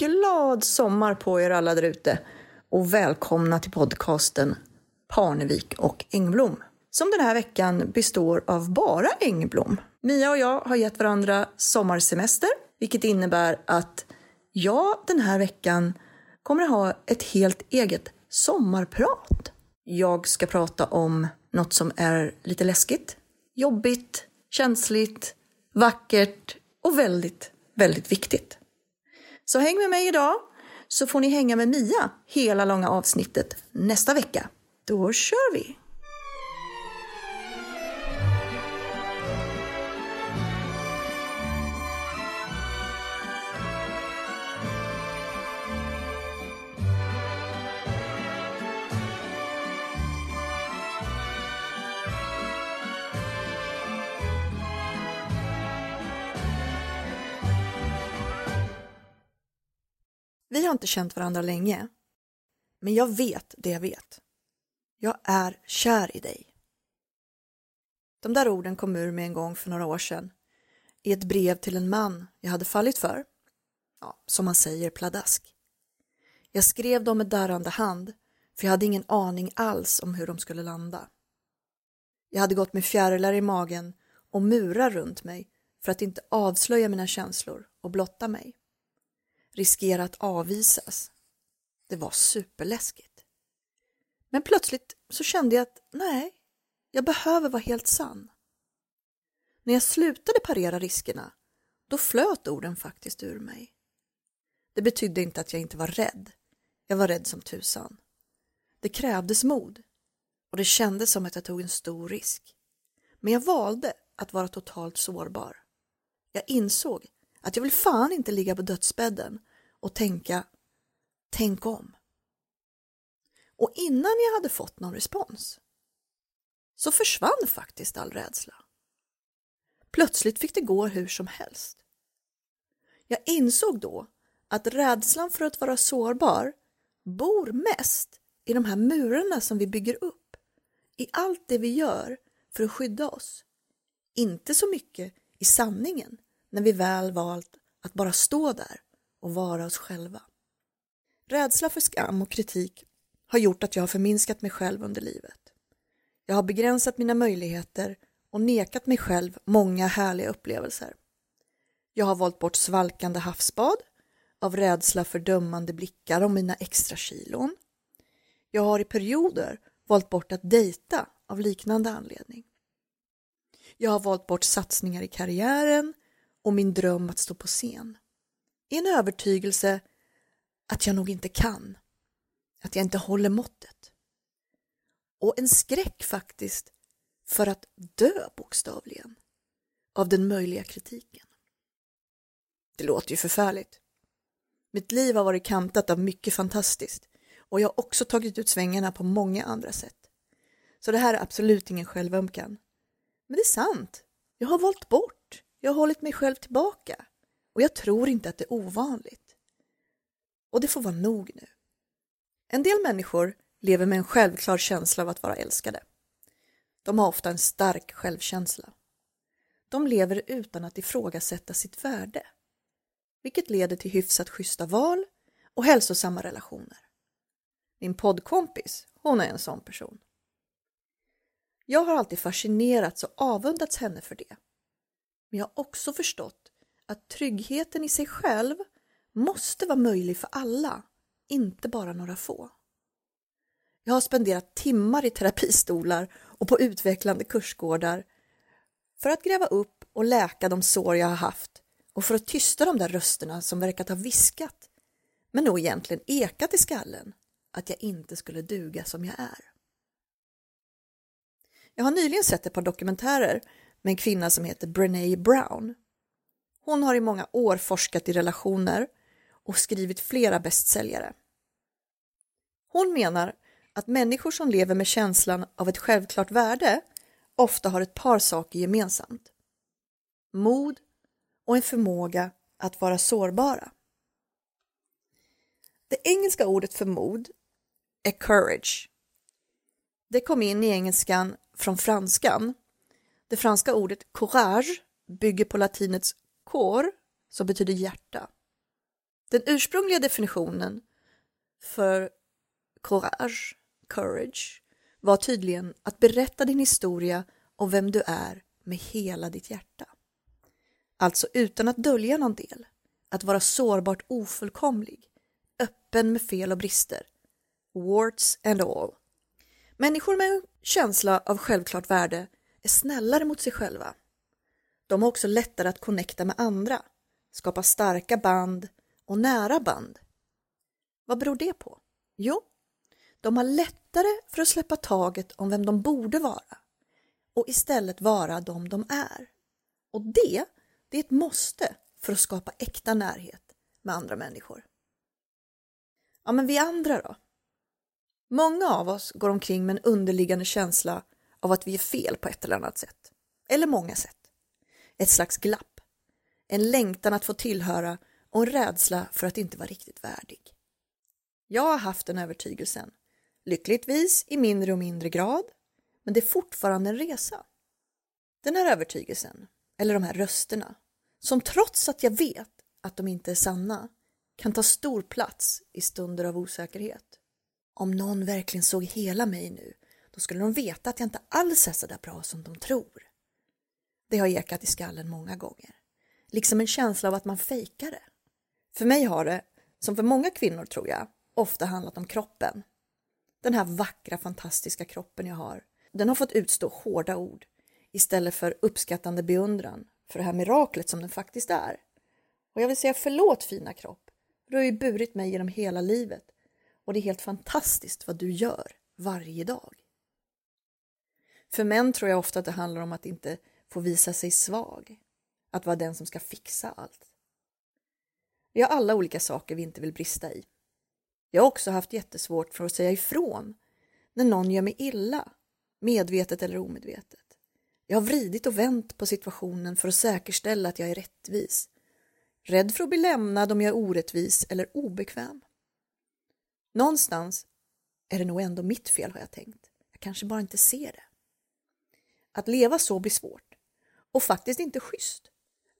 glad sommar på er alla där ute och välkomna till podcasten Parnevik och Engblom som den här veckan består av bara Engblom. Mia och jag har gett varandra sommarsemester, vilket innebär att jag den här veckan kommer att ha ett helt eget sommarprat. Jag ska prata om något som är lite läskigt, jobbigt, känsligt, vackert och väldigt, väldigt viktigt. Så häng med mig idag så får ni hänga med Mia hela långa avsnittet nästa vecka. Då kör vi! Vi har inte känt varandra länge, men jag vet det jag vet. Jag är kär i dig. De där orden kom ur mig en gång för några år sedan i ett brev till en man jag hade fallit för. Ja, som man säger pladask. Jag skrev dem med darrande hand för jag hade ingen aning alls om hur de skulle landa. Jag hade gått med fjärilar i magen och murar runt mig för att inte avslöja mina känslor och blotta mig riskera att avvisas. Det var superläskigt. Men plötsligt så kände jag att nej, jag behöver vara helt sann. När jag slutade parera riskerna, då flöt orden faktiskt ur mig. Det betydde inte att jag inte var rädd. Jag var rädd som tusan. Det krävdes mod och det kändes som att jag tog en stor risk. Men jag valde att vara totalt sårbar. Jag insåg att jag vill fan inte ligga på dödsbädden och tänka tänk om. Och innan jag hade fått någon respons så försvann faktiskt all rädsla. Plötsligt fick det gå hur som helst. Jag insåg då att rädslan för att vara sårbar bor mest i de här murarna som vi bygger upp, i allt det vi gör för att skydda oss. Inte så mycket i sanningen när vi väl valt att bara stå där och vara oss själva. Rädsla för skam och kritik har gjort att jag har förminskat mig själv under livet. Jag har begränsat mina möjligheter och nekat mig själv många härliga upplevelser. Jag har valt bort svalkande havsbad av rädsla för dömande blickar om mina extra kilon. Jag har i perioder valt bort att dejta av liknande anledning. Jag har valt bort satsningar i karriären och min dröm att stå på scen i en övertygelse att jag nog inte kan, att jag inte håller måttet. Och en skräck faktiskt för att dö bokstavligen av den möjliga kritiken. Det låter ju förfärligt. Mitt liv har varit kantat av mycket fantastiskt och jag har också tagit ut svängarna på många andra sätt. Så det här är absolut ingen självömkan. Men det är sant. Jag har valt bort. Jag har hållit mig själv tillbaka. Och jag tror inte att det är ovanligt. Och det får vara nog nu. En del människor lever med en självklar känsla av att vara älskade. De har ofta en stark självkänsla. De lever utan att ifrågasätta sitt värde, vilket leder till hyfsat schyssta val och hälsosamma relationer. Min poddkompis, hon är en sån person. Jag har alltid fascinerats och avundats henne för det. Men jag har också förstått att tryggheten i sig själv måste vara möjlig för alla, inte bara några få. Jag har spenderat timmar i terapistolar och på utvecklande kursgårdar för att gräva upp och läka de sår jag har haft och för att tysta de där rösterna som verkat ha viskat men nog egentligen ekat i skallen att jag inte skulle duga som jag är. Jag har nyligen sett ett par dokumentärer med en kvinna som heter Brené Brown hon har i många år forskat i relationer och skrivit flera bästsäljare. Hon menar att människor som lever med känslan av ett självklart värde ofta har ett par saker gemensamt. Mod och en förmåga att vara sårbara. Det engelska ordet för mod är courage. Det kom in i engelskan från franskan. Det franska ordet courage bygger på latinets cor, som betyder hjärta. Den ursprungliga definitionen för courage, courage var tydligen att berätta din historia om vem du är med hela ditt hjärta. Alltså utan att dölja någon del, att vara sårbart ofullkomlig, öppen med fel och brister, warts and all. Människor med en känsla av självklart värde är snällare mot sig själva. De har också lättare att connecta med andra, skapa starka band och nära band. Vad beror det på? Jo, de har lättare för att släppa taget om vem de borde vara och istället vara de de är. Och det, det är ett måste för att skapa äkta närhet med andra människor. Ja, men vi andra då? Många av oss går omkring med en underliggande känsla av att vi är fel på ett eller annat sätt. Eller många sätt. Ett slags glapp. En längtan att få tillhöra och en rädsla för att inte vara riktigt värdig. Jag har haft den övertygelsen. Lyckligtvis i mindre och mindre grad. Men det är fortfarande en resa. Den här övertygelsen, eller de här rösterna, som trots att jag vet att de inte är sanna, kan ta stor plats i stunder av osäkerhet. Om någon verkligen såg hela mig nu, då skulle de veta att jag inte alls är så där bra som de tror. Det har ekat i skallen många gånger. Liksom en känsla av att man fejkar det. För mig har det, som för många kvinnor tror jag, ofta handlat om kroppen. Den här vackra, fantastiska kroppen jag har. Den har fått utstå hårda ord istället för uppskattande beundran för det här miraklet som den faktiskt är. Och jag vill säga förlåt fina kropp. Du har ju burit mig genom hela livet och det är helt fantastiskt vad du gör varje dag. För män tror jag ofta att det handlar om att inte få visa sig svag. Att vara den som ska fixa allt. Vi har alla olika saker vi inte vill brista i. Jag har också haft jättesvårt för att säga ifrån när någon gör mig illa, medvetet eller omedvetet. Jag har vridit och vänt på situationen för att säkerställa att jag är rättvis. Rädd för att bli lämnad om jag är orättvis eller obekväm. Någonstans är det nog ändå mitt fel har jag tänkt. Jag kanske bara inte ser det. Att leva så blir svårt och faktiskt inte schysst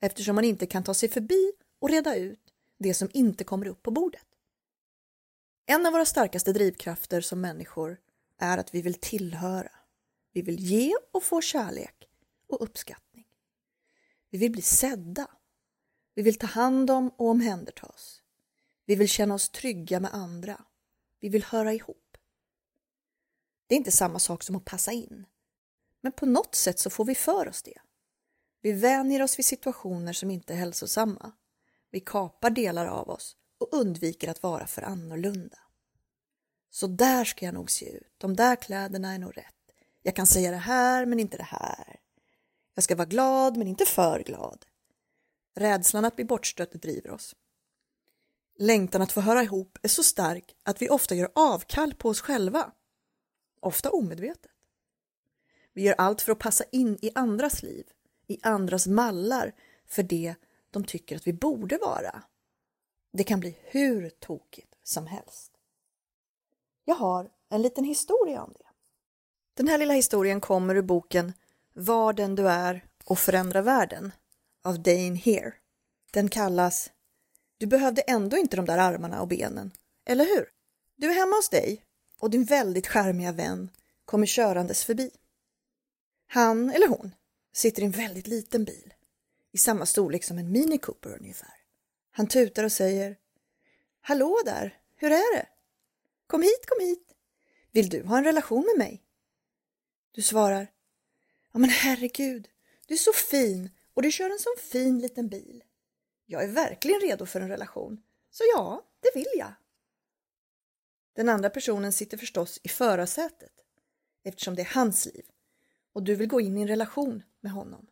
eftersom man inte kan ta sig förbi och reda ut det som inte kommer upp på bordet. En av våra starkaste drivkrafter som människor är att vi vill tillhöra. Vi vill ge och få kärlek och uppskattning. Vi vill bli sedda. Vi vill ta hand om och omhändertas. Vi vill känna oss trygga med andra. Vi vill höra ihop. Det är inte samma sak som att passa in. Men på något sätt så får vi för oss det. Vi vänjer oss vid situationer som inte är hälsosamma. Vi kapar delar av oss och undviker att vara för annorlunda. Så där ska jag nog se ut. De där kläderna är nog rätt. Jag kan säga det här men inte det här. Jag ska vara glad men inte för glad. Rädslan att bli bortstött driver oss. Längtan att få höra ihop är så stark att vi ofta gör avkall på oss själva. Ofta omedvetet. Vi gör allt för att passa in i andras liv, i andras mallar för det de tycker att vi borde vara. Det kan bli hur tokigt som helst. Jag har en liten historia om det. Den här lilla historien kommer ur boken Var den du är och förändra världen av Dane Here. Den kallas Du behövde ändå inte de där armarna och benen, eller hur? Du är hemma hos dig och din väldigt charmiga vän kommer körandes förbi. Han eller hon sitter i en väldigt liten bil i samma storlek som en Mini Cooper ungefär. Han tutar och säger Hallå där, hur är det? Kom hit, kom hit. Vill du ha en relation med mig? Du svarar Ja men herregud, du är så fin och du kör en sån fin liten bil. Jag är verkligen redo för en relation, så ja, det vill jag. Den andra personen sitter förstås i förarsätet eftersom det är hans liv och du vill gå in i en relation med honom.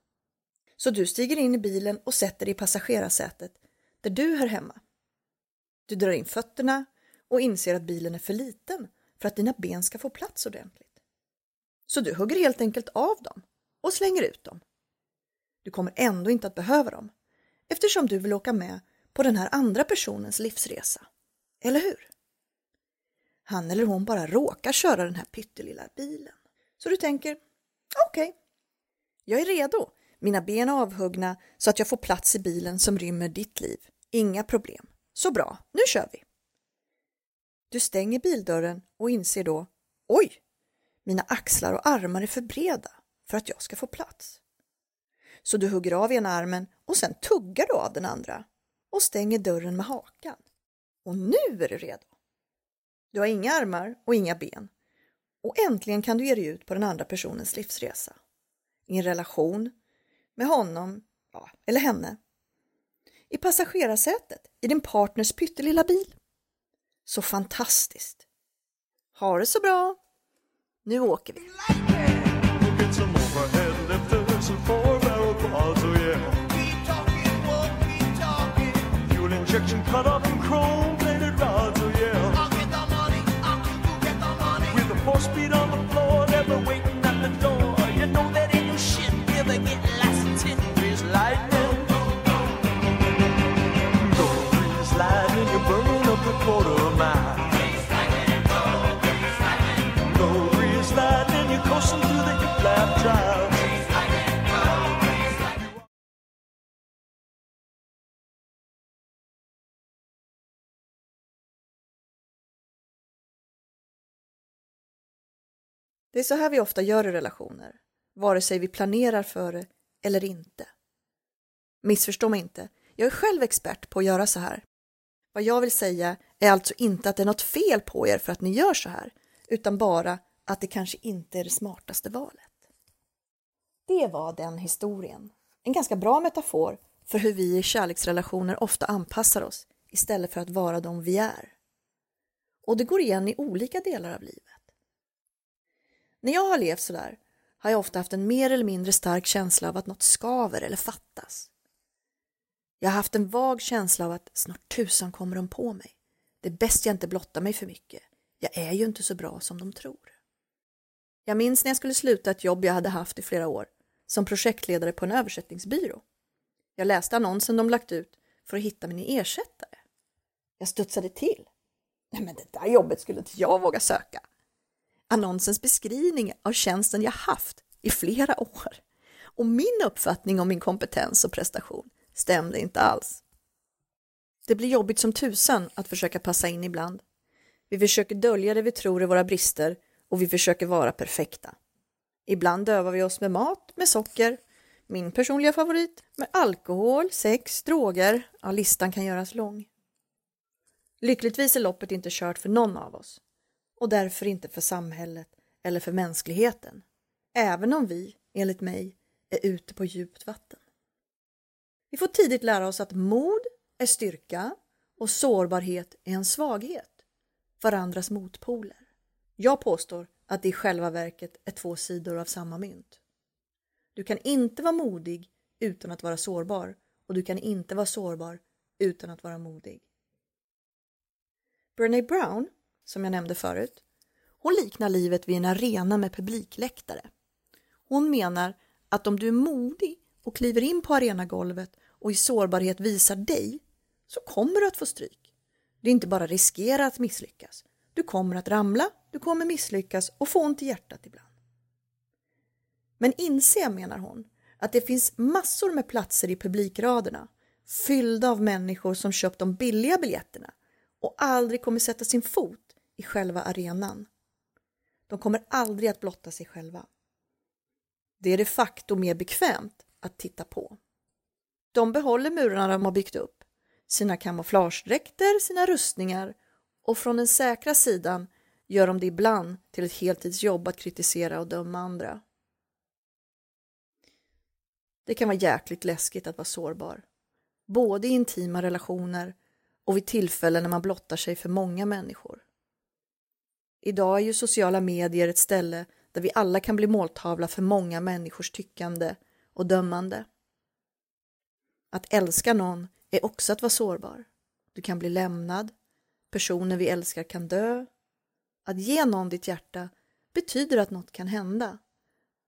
Så du stiger in i bilen och sätter dig i passagerarsätet där du hör hemma. Du drar in fötterna och inser att bilen är för liten för att dina ben ska få plats ordentligt. Så du hugger helt enkelt av dem och slänger ut dem. Du kommer ändå inte att behöva dem eftersom du vill åka med på den här andra personens livsresa. Eller hur? Han eller hon bara råkar köra den här pyttelilla bilen. Så du tänker, okej, okay, jag är redo. Mina ben är avhuggna så att jag får plats i bilen som rymmer ditt liv. Inga problem. Så bra, nu kör vi. Du stänger bildörren och inser då, oj, mina axlar och armar är för breda för att jag ska få plats. Så du hugger av ena armen och sen tuggar du av den andra och stänger dörren med hakan. Och nu är du redo. Du har inga armar och inga ben och äntligen kan du ge dig ut på den andra personens livsresa. I en relation med honom ja, eller henne. I passagerarsätet i din partners pyttelilla bil. Så fantastiskt! Ha det så bra! Nu åker vi! injection cut off suspiro Det är så här vi ofta gör i relationer, vare sig vi planerar för det eller inte. Missförstå mig inte, jag är själv expert på att göra så här. Vad jag vill säga är alltså inte att det är något fel på er för att ni gör så här, utan bara att det kanske inte är det smartaste valet. Det var den historien. En ganska bra metafor för hur vi i kärleksrelationer ofta anpassar oss istället för att vara de vi är. Och det går igen i olika delar av livet. När jag har levt sådär har jag ofta haft en mer eller mindre stark känsla av att något skaver eller fattas. Jag har haft en vag känsla av att snart tusan kommer de på mig. Det är bäst jag inte blottar mig för mycket. Jag är ju inte så bra som de tror. Jag minns när jag skulle sluta ett jobb jag hade haft i flera år som projektledare på en översättningsbyrå. Jag läste annonsen de lagt ut för att hitta min ersättare. Jag studsade till. Nej, men det där jobbet skulle inte jag våga söka annonsens beskrivning av tjänsten jag haft i flera år. Och min uppfattning om min kompetens och prestation stämde inte alls. Det blir jobbigt som tusan att försöka passa in ibland. Vi försöker dölja det vi tror är våra brister och vi försöker vara perfekta. Ibland dövar vi oss med mat, med socker, min personliga favorit, med alkohol, sex, droger. Ja, listan kan göras lång. Lyckligtvis är loppet inte kört för någon av oss och därför inte för samhället eller för mänskligheten, även om vi, enligt mig, är ute på djupt vatten. Vi får tidigt lära oss att mod är styrka och sårbarhet är en svaghet, varandras motpoler. Jag påstår att det i själva verket är två sidor av samma mynt. Du kan inte vara modig utan att vara sårbar och du kan inte vara sårbar utan att vara modig. Brené Brown som jag nämnde förut. Hon liknar livet vid en arena med publikläktare. Hon menar att om du är modig och kliver in på arenagolvet och i sårbarhet visar dig så kommer du att få stryk. Du inte bara riskerar att misslyckas. Du kommer att ramla, du kommer misslyckas och få ont i hjärtat ibland. Men inse, menar hon, att det finns massor med platser i publikraderna fyllda av människor som köpt de billiga biljetterna och aldrig kommer sätta sin fot i själva arenan. De kommer aldrig att blotta sig själva. Det är de facto mer bekvämt att titta på. De behåller murarna de har byggt upp, sina kamouflagedräkter, sina rustningar och från den säkra sidan gör de det ibland till ett heltidsjobb att kritisera och döma andra. Det kan vara jäkligt läskigt att vara sårbar, både i intima relationer och vid tillfällen när man blottar sig för många människor. Idag är ju sociala medier ett ställe där vi alla kan bli måltavla för många människors tyckande och dömande. Att älska någon är också att vara sårbar. Du kan bli lämnad, personer vi älskar kan dö. Att ge någon ditt hjärta betyder att något kan hända.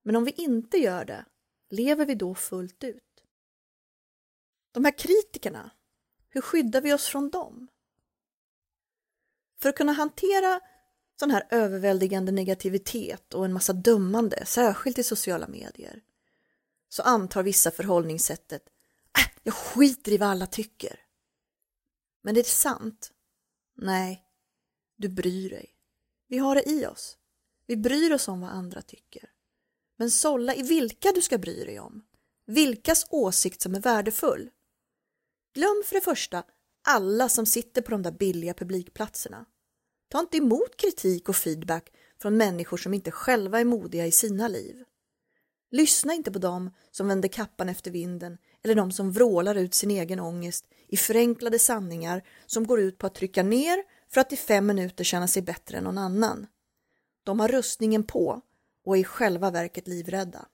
Men om vi inte gör det, lever vi då fullt ut? De här kritikerna, hur skyddar vi oss från dem? För att kunna hantera sån här överväldigande negativitet och en massa dömande, särskilt i sociala medier, så antar vissa förhållningssättet äh, jag skiter i vad alla tycker. Men det är sant. Nej, du bryr dig. Vi har det i oss. Vi bryr oss om vad andra tycker. Men sålla i vilka du ska bry dig om. Vilkas åsikt som är värdefull. Glöm för det första alla som sitter på de där billiga publikplatserna. Ta inte emot kritik och feedback från människor som inte själva är modiga i sina liv. Lyssna inte på dem som vänder kappan efter vinden eller de som vrålar ut sin egen ångest i förenklade sanningar som går ut på att trycka ner för att i fem minuter känna sig bättre än någon annan. De har rustningen på och är i själva verket livrädda.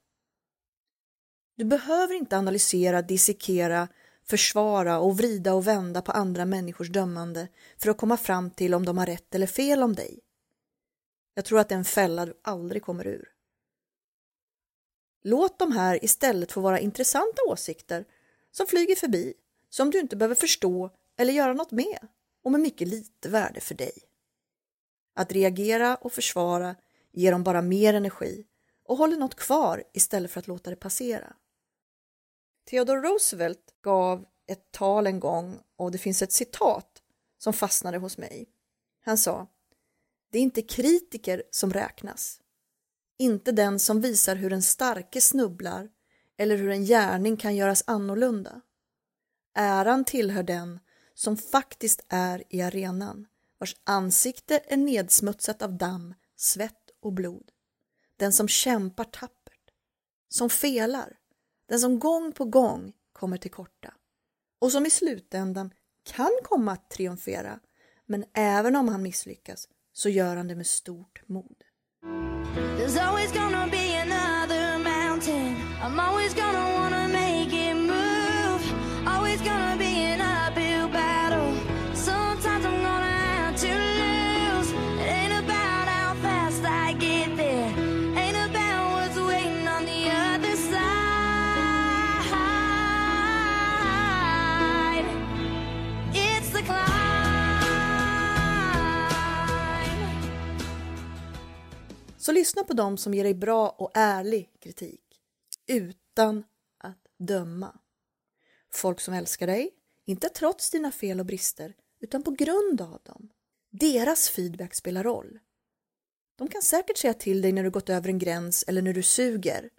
Du behöver inte analysera, dissekera, försvara och vrida och vända på andra människors dömande för att komma fram till om de har rätt eller fel om dig. Jag tror att det är en fälla du aldrig kommer ur. Låt de här istället få vara intressanta åsikter som flyger förbi, som du inte behöver förstå eller göra något med och med mycket lite värde för dig. Att reagera och försvara ger dem bara mer energi och håller något kvar istället för att låta det passera. Theodore Roosevelt gav ett tal en gång och det finns ett citat som fastnade hos mig. Han sa Det är inte kritiker som räknas. Inte den som visar hur en starke snubblar eller hur en gärning kan göras annorlunda. Äran tillhör den som faktiskt är i arenan, vars ansikte är nedsmutsat av damm, svett och blod. Den som kämpar tappert, som felar, den som gång på gång kommer till korta och som i slutändan kan komma att triumfera. Men även om han misslyckas så gör han det med stort mod. There's always gonna be another mountain I'm always gonna lyssna på dem som ger dig bra och ärlig kritik utan att döma. Folk som älskar dig, inte trots dina fel och brister, utan på grund av dem. Deras feedback spelar roll. De kan säkert säga till dig när du gått över en gräns eller när du suger.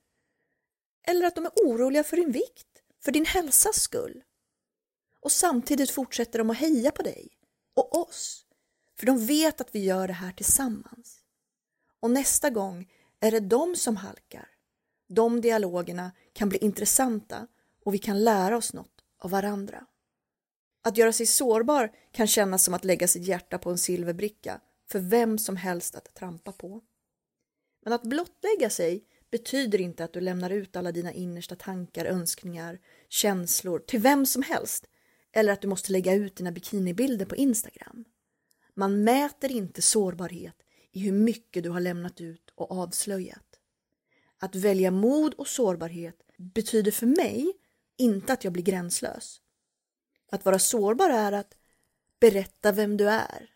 Eller att de är oroliga för din vikt, för din hälsas skull. Och samtidigt fortsätter de att heja på dig och oss, för de vet att vi gör det här tillsammans. Och nästa gång är det de som halkar. De dialogerna kan bli intressanta och vi kan lära oss något av varandra. Att göra sig sårbar kan kännas som att lägga sitt hjärta på en silverbricka för vem som helst att trampa på. Men att blottlägga sig betyder inte att du lämnar ut alla dina innersta tankar, önskningar, känslor till vem som helst eller att du måste lägga ut dina bikinibilder på Instagram. Man mäter inte sårbarhet i hur mycket du har lämnat ut och avslöjat. Att välja mod och sårbarhet betyder för mig inte att jag blir gränslös. Att vara sårbar är att berätta vem du är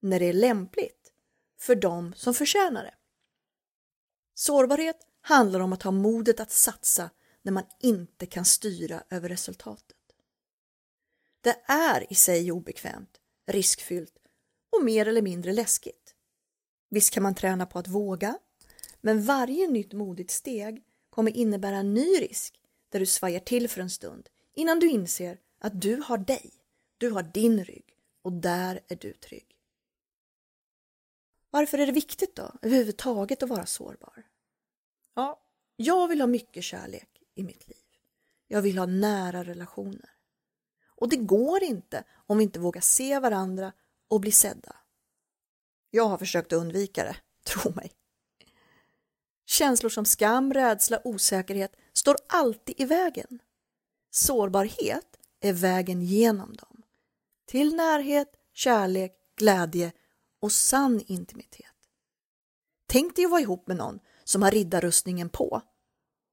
när det är lämpligt för dem som förtjänar det. Sårbarhet handlar om att ha modet att satsa när man inte kan styra över resultatet. Det är i sig obekvämt, riskfyllt och mer eller mindre läskigt. Visst kan man träna på att våga, men varje nytt modigt steg kommer innebära en ny risk där du svajar till för en stund innan du inser att du har dig, du har din rygg och där är du trygg. Varför är det viktigt då överhuvudtaget att vara sårbar? Ja, jag vill ha mycket kärlek i mitt liv. Jag vill ha nära relationer. Och det går inte om vi inte vågar se varandra och bli sedda. Jag har försökt undvika det, tro mig. Känslor som skam, rädsla, osäkerhet står alltid i vägen. Sårbarhet är vägen genom dem. Till närhet, kärlek, glädje och sann intimitet. Tänk dig att vara ihop med någon som har riddarrustningen på.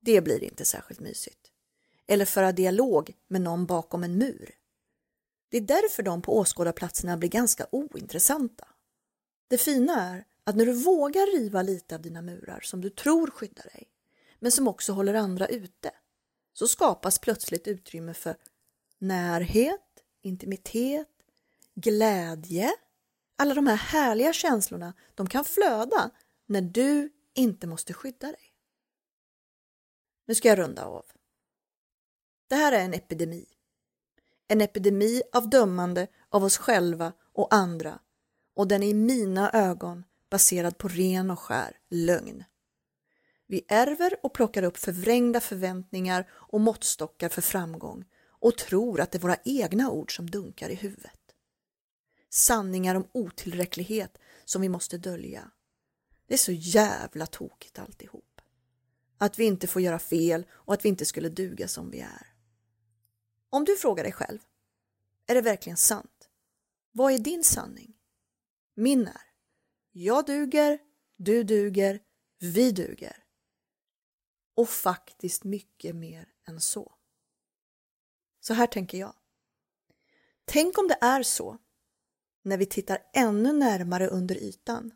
Det blir inte särskilt mysigt. Eller föra dialog med någon bakom en mur. Det är därför de på åskådarplatserna blir ganska ointressanta. Det fina är att när du vågar riva lite av dina murar som du tror skyddar dig, men som också håller andra ute, så skapas plötsligt utrymme för närhet, intimitet, glädje, alla de här härliga känslorna, de kan flöda när du inte måste skydda dig. Nu ska jag runda av. Det här är en epidemi. En epidemi av dömande av oss själva och andra och den är i mina ögon baserad på ren och skär lögn. Vi ärver och plockar upp förvrängda förväntningar och måttstockar för framgång och tror att det är våra egna ord som dunkar i huvudet. Sanningar om otillräcklighet som vi måste dölja. Det är så jävla tokigt alltihop. Att vi inte får göra fel och att vi inte skulle duga som vi är. Om du frågar dig själv, är det verkligen sant? Vad är din sanning? Min är, jag duger, du duger, vi duger. Och faktiskt mycket mer än så. Så här tänker jag. Tänk om det är så, när vi tittar ännu närmare under ytan,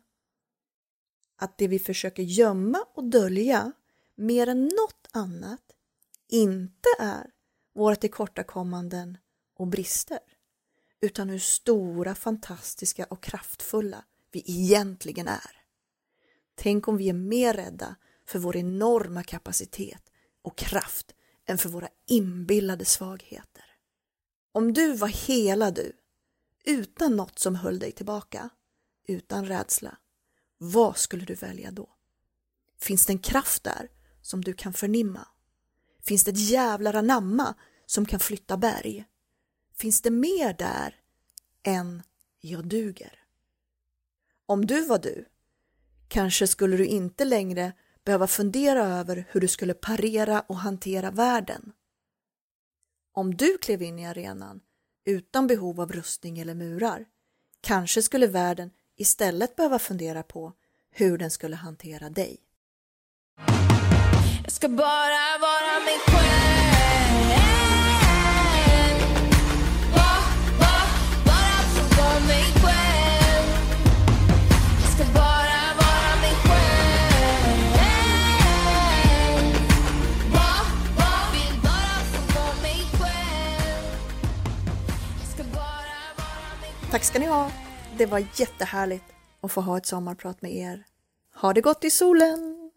att det vi försöker gömma och dölja mer än något annat inte är våra tillkortakommanden och brister, utan hur stora, fantastiska och kraftfulla vi egentligen är. Tänk om vi är mer rädda för vår enorma kapacitet och kraft än för våra inbillade svagheter. Om du var hela du, utan något som höll dig tillbaka, utan rädsla, vad skulle du välja då? Finns det en kraft där som du kan förnimma? Finns det ett jävlar anamma som kan flytta berg? Finns det mer där än jag duger? Om du var du, kanske skulle du inte längre behöva fundera över hur du skulle parera och hantera världen. Om du klev in i arenan utan behov av rustning eller murar, kanske skulle världen istället behöva fundera på hur den skulle hantera dig. Jag ska bara vara mig själv Tack ska ni ha. Det var jättehärligt att få ha ett sommarprat med er. Ha det gott i solen!